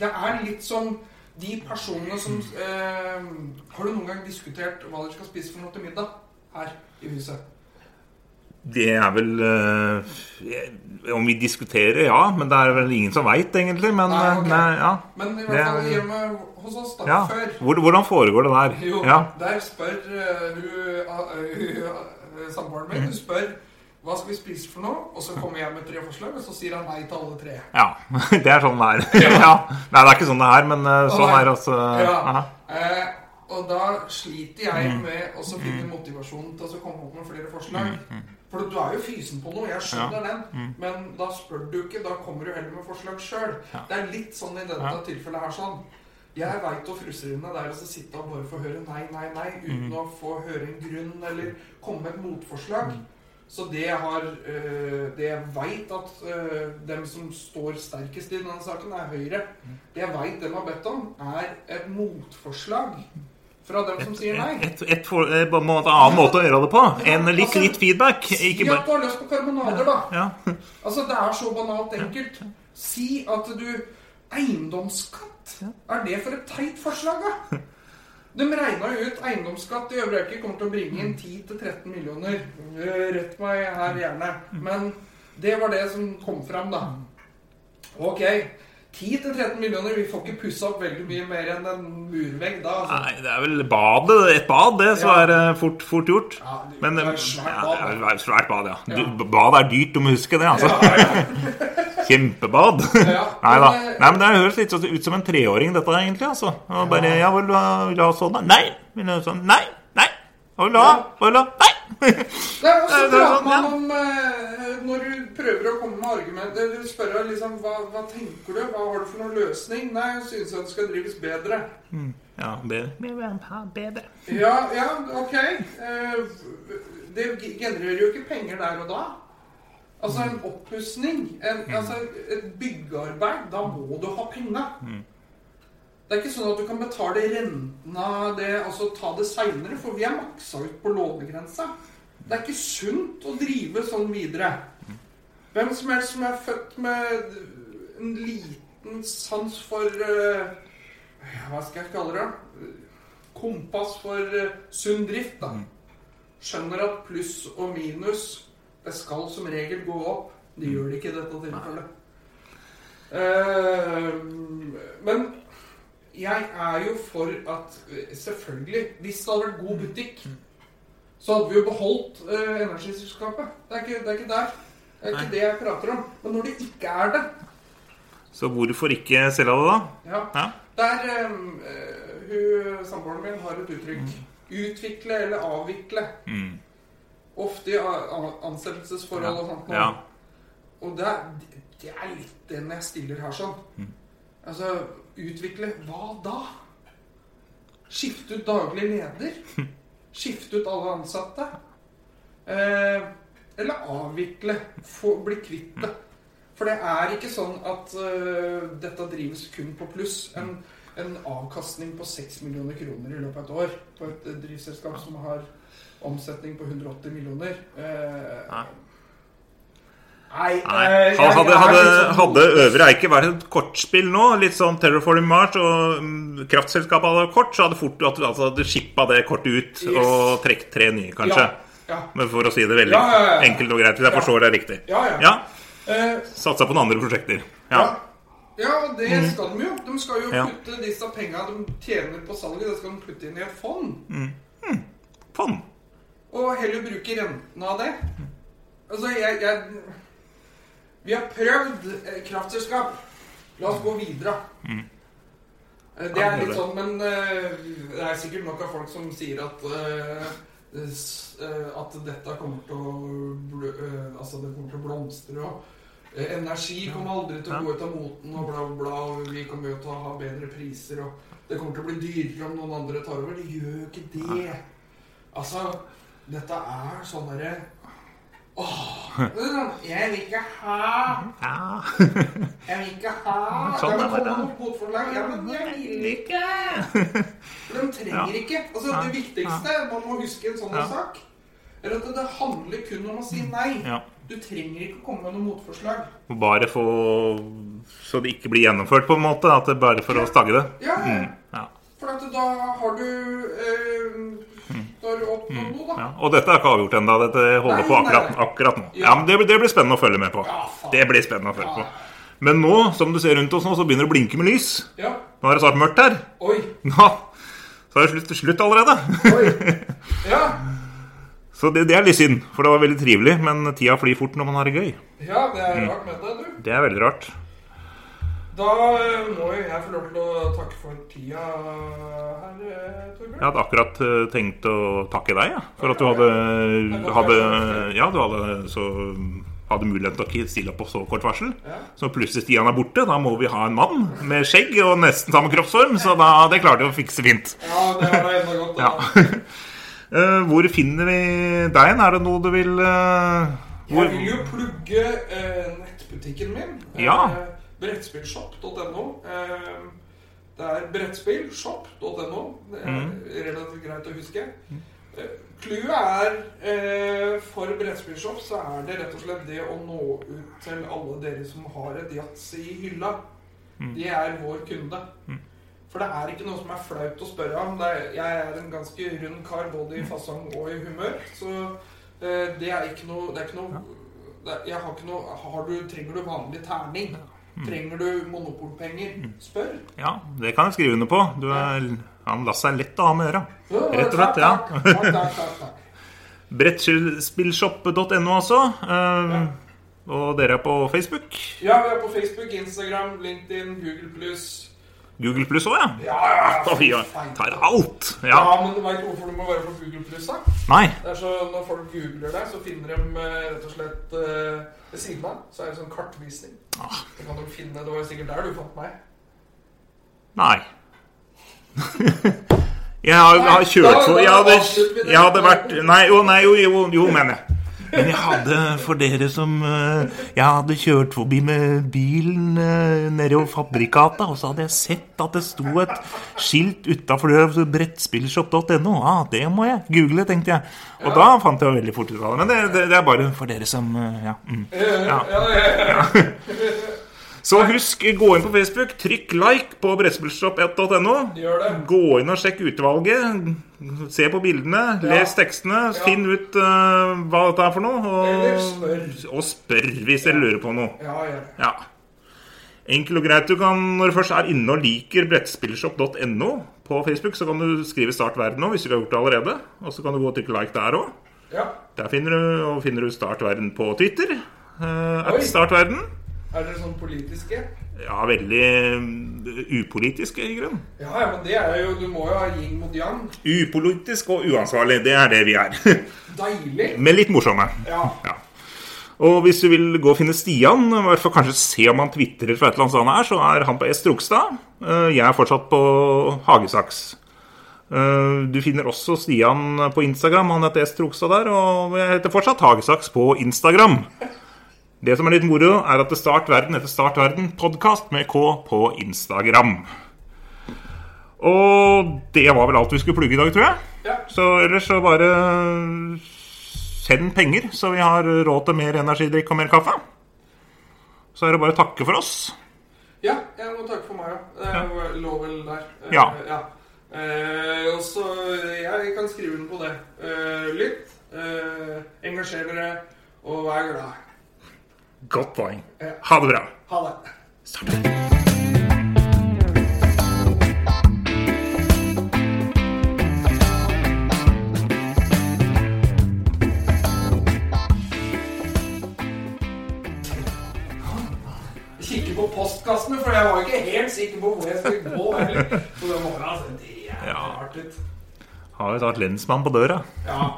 Det er litt sånn de personene som eh, Har du noen gang diskutert hva dere skal spise for noe til middag her i huset? Det er vel eh, Om vi diskuterer, ja. Men det er vel ingen som veit, egentlig. Men Nei, okay. ok. nei, ja. Men i hvert fall hjemme hos oss, da, ja. før hvordan foregår det der? Jo, Ja. der spør uh, samboeren min Hun spør hva skal vi spise for noe, og så kommer jeg med tre forslag, og så sier han nei til alle tre. ja. Det er sånn det er. ja. Nei, det er ikke sånn det er, men sånn er også. Ja. Eh, og da sliter jeg Mm. med å finne motivasjon til å komme opp med flere forslag. For du er jo fysen på noe, jeg skjønner Mm. den, men da spør du ikke, da kommer du heller med forslag sjøl. Det er litt sånn i dette tilfellet her sånn. Jeg veit hvor frustrerende det er å sitte og bare få høre nei, nei, nei, uten Mm. å få høre en grunn eller komme med et motforslag. Så det jeg har øh, Det jeg veit at øh, dem som står sterkest i denne saken, er Høyre. Det jeg veit dem har bedt om, er et motforslag fra dem som sier nei. Et, et, for, eh, en annen måte å gjøre det på. En litt, altså, litt feedback. Si at du har lyst på karbonader, da. ja. Altså, Det er så banalt enkelt. Si at du Eiendomsskatt. Er det for et teit forslag, da? De regna ut eiendomsskatt i Øvre Eiker kommer til å bringe inn 10-13 millioner. Eh, Rett meg her gjerne. Men det var det som kom fram, da. Ok. 10-13 millioner. Vi får ikke pussa opp veldig mye mer enn en murvegg da. Altså. Nei, det er vel badet. Et bad, det, som Ja. er fort, fort gjort. Ja, det- Men det eh, er et svært ja, bad, det er et svært bad, ja. Ja. Du, bad er dyrt, du må huske det. altså. Ja, ja. Kjempebad. Ja, Nei da. eh, Nei, men Det høres litt sånn ut som en treåring, dette egentlig. altså. Og bare, ja, Vil du ha, sånn? da? Nei! Vil du ha sånn? Nei! Nei! Hva vil du ha? Hva vil du ha? Nei! Det Det er- er prater sånn, man ja. om eh, Når du prøver å komme med argumenter Du spør deg liksom hva, hva tenker du? Hva har du for noen løsning? Nei, jeg synes at det skal drives bedre. Ja, bedre. bedre. Ja, ja, ok. Eh, Det genererer jo ikke penger der og da. Altså en oppussing, en, altså et byggearbeid, da må du ha penga. Det er ikke sånn at du kan betale renten av det altså ta det seinere, for vi er maksa ut på lånegrensa. Det er ikke sunt å drive sånn videre. Hvem som helst som er født med en liten sans for eh, Hva skal jeg kalle det? Kompass for eh, sunn drift, da. Skjønner at pluss og minus det skal som regel gå opp. Det gjør det ikke i dette tilfellet. Uh, men jeg er jo for at Selvfølgelig, hvis det hadde vært god butikk, så hadde vi jo beholdt uh, energiselskapet. Det det er ikke der. Det er ikke det jeg prater om. Men når det ikke er det Så hvorfor ikke selge det, da? ja, Ja. Der um, hun, Samboeren min har et uttrykk. Utvikle eller avvikle. Mm. Ofte i ansettelsesforhold og sånt. Ja. Og det er, det er litt den jeg stiller her sånn. Mm. Altså, utvikle hva da? Skifte ut daglig leder? Skifte ut alle ansatte? Eh, eller avvikle? Få, bli kvitt det? For det er ikke sånn at uh, dette drives kun på pluss. En, en avkastning på 6 millioner kroner i løpet av et år på et eh, drivselskap som har omsetning på 180 millioner Uh, Nei. Nei, Nei. Hadde, hadde, sånn- hadde Øvre Eike vært et kortspill nå, litt sånn Terraforming Mars, og mm, kraftselskapet hadde kort, så hadde fort at altså, shippa det kortet ut Yes. og trukket tre nye, kanskje. Ja, Men for å si det veldig enkelt og greit, hvis jeg forstår det riktig. ja. Eh, Satsa på noen andre prosjekter. ja. Ja. det skal de jo. De skal jo putte disse penga de tjener på salget, det skal de putte inn i et fond. Fond. Og heller bruke rentene av det. Altså, jeg, jeg Vi har prøvd eh, kraftselskap. La oss gå videre. Mm. Det er litt sånn, men det er sikkert nok av folk som sier at eh, at dette kommer til å bl eh, Altså, det kommer til å blomstre og eh, Energi kommer aldri til å gå ut av moten og bla, bla. Og vi kommer jo til å ha bedre priser, og det kommer til å bli dyrere om noen andre tar over. Det gjør jo ikke det. Altså, dette er sånn derre Åh, jeg vil ikke ha. Jeg vil ikke ha Sånn Ja, men er det. kom med noe motforslag. Ja, men jeg vil ikke. For de trenger ikke. Altså, Det viktigste man må huske i en sånn sak, er at det handler kun om å si nei. Du trenger ikke å komme med noe motforslag. Bare få Så det ikke blir gjennomført, på en måte. At det bare for å stagge det. Ja, Mm. Ja. for da har du eh, Da opp mm. nå, da. Ja. Og dette er ikke avgjort ennå. Dette holder Nei, på akkurat, akkurat nå. Ja. Men det, det blir spennende å følge med på. Det blir spennende å følge på. Men nå, som du ser rundt oss nå, så begynner det å blinke med lys. Ja. Nå er det snart mørkt her. Oi. Nå, så er det slutt, slutt allerede. Oi. Ja. Så det, det er litt synd, for det var veldig trivelig. Men tida flyr fort når man har det gøy. ja, det Mm. er rart med det, du. Det er veldig rart. Da eh, må jo jeg få lov til å takke for tida her, eh, Torbjørn. Jeg hadde akkurat eh, tenkt å takke deg ja, for at du hadde, hadde Ja, du hadde så hadde mulighet til å stille opp på så kort varsel. Ja. Så plutselig Stian er borte. Da må vi ha en mann med skjegg og nesten samme kroppsform. Så da, det klarte vi å fikse fint. Ja, det var da enda godt. Ja. da. Hvor finner vi deg? Er det noe du vil hvor, Jeg vil jo plugge nettbutikken min. Ja. Brettspillshop.no. Eh, det er brettspillshop.no. Det er Mm. relativt greit å huske. Eh, Clouet er eh, For brettspillshop så er det rett og slett det å nå ut til alle dere som har et yatzy i hylla. de Det er vår kunde. For det er ikke noe som er flaut å spørre om. Jeg er en ganske rund kar både i fasong og i humør. Så eh, det er ikke noe, det er ikke noe det er, Jeg har ikke noe har du, Trenger du vanlig terning? Trenger du monopolpenger? Spør. Ja, det kan jeg skrive under på. Du er, han lar seg lett å ha med øra. Ja, Rett og slett, ja. Takk, takk, takk, takk. Brettspillshop.no også. eh, Og dere er på Facebook. Ja, vi er på Facebook, Instagram, LinkedIn, Google pluss. Google pluss òg, ja. Ja, ja, ja. Oi, ja. Tar alt. Ja, Ja. men du veit hvorfor du må være på Google pluss, da? Nei. Det er så Når folk googler deg, så finner de eh, rett og slett eh, ved siden av så er det sånn kartvisning. Ah. Så kan du finne, Det var sikkert der du fant meg. Nei. Jeg har, har kjørt for jeg hadde, jeg hadde vært Nei, jo, nei, jo, jo, jo mener jeg. Men jeg hadde, for dere som eh, Jeg hadde kjørt forbi med bilen eh, nede ved Fabrikata, og så hadde jeg sett at det sto et skilt utafor brettspillshop.no. Ah, det må jeg google, tenkte jeg. Og da fant jeg veldig fort ut av det. Men det, det, det er bare for dere som eh, Ja. Mm. Ja, ja, ja. Så husk, gå inn på Facebook, trykk like på brettspillshop.no. Gjør. Gå inn og sjekk utvalget. Se på bildene, les tekstene, finn ut uh, hva dette er for noe. Eller Og, spør. og spør hvis dere lurer på noe. Ja. Ja. Enkelt og greit. Du kan, når du først er inne og liker brettspillshop.no på Facebook, så kan du skrive 'Start verden' òg, hvis du ikke har gjort det allerede. Og så kan du gå og trykke like der òg. Ja. Der finner du, og finner du 'Start verden' på Twitter. Uh, at Start verden. Er dere sånn politiske? Ja, veldig eh, upolitiske, i grunnen. Ja, ja, men det er jo Du må jo ha yin mot yang. Upolitisk og uansvarlig, det er det vi er. Deilig. Men litt morsomme. Ja. Ja. Og hvis du vil gå og finne Stian, i hvert fall kanskje se om han tvitrer fra et eller annet sted han er, så er han på S. Trogstad. Eh, Jeg er fortsatt på Hagesaks. Eh, Du finner også Stian på Instagram. Han heter S. Trogstad der. Og jeg heter fortsatt Hagesaks på Instagram. Det som er litt moro, er at det Start Verden heter Start Verden podkast med K på Instagram. Og det var vel alt vi skulle plugge i dag, tror jeg. Ja. Så ellers så bare send penger, så vi har råd til mer energidrikk og mer kaffe. Så er det bare å takke for oss. Ja, jeg må takke for meg òg. Det lå vel der. Eh, Ja. ja. Eh, og så Jeg kan skrive under på det. Eh, lytt, eh, engasjer dere, og vær glad. Godt poeng. Ha det bra. Ha det. Start. Kikke på postkassene, for jeg var ikke helt sikker på hvor jeg skulle gå heller. Så det må altså, det er Ja. Har jo tatt lensmann på døra. Ja.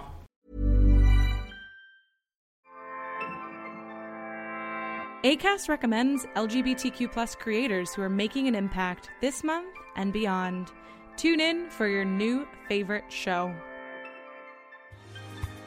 ACAST recommends LGBTQ plus creators who are making an impact this month and beyond. Tune in for your new favorite show.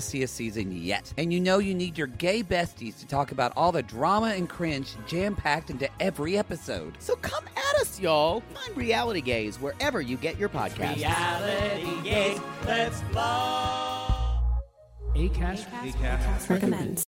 messiest season yet. And you know you need your gay besties to talk about all the drama and cringe jam packed into every episode. So come at us, y'all. Find Reality Gays wherever you get your podcasts. Reality Gaze, let's blow. Acast, recommends.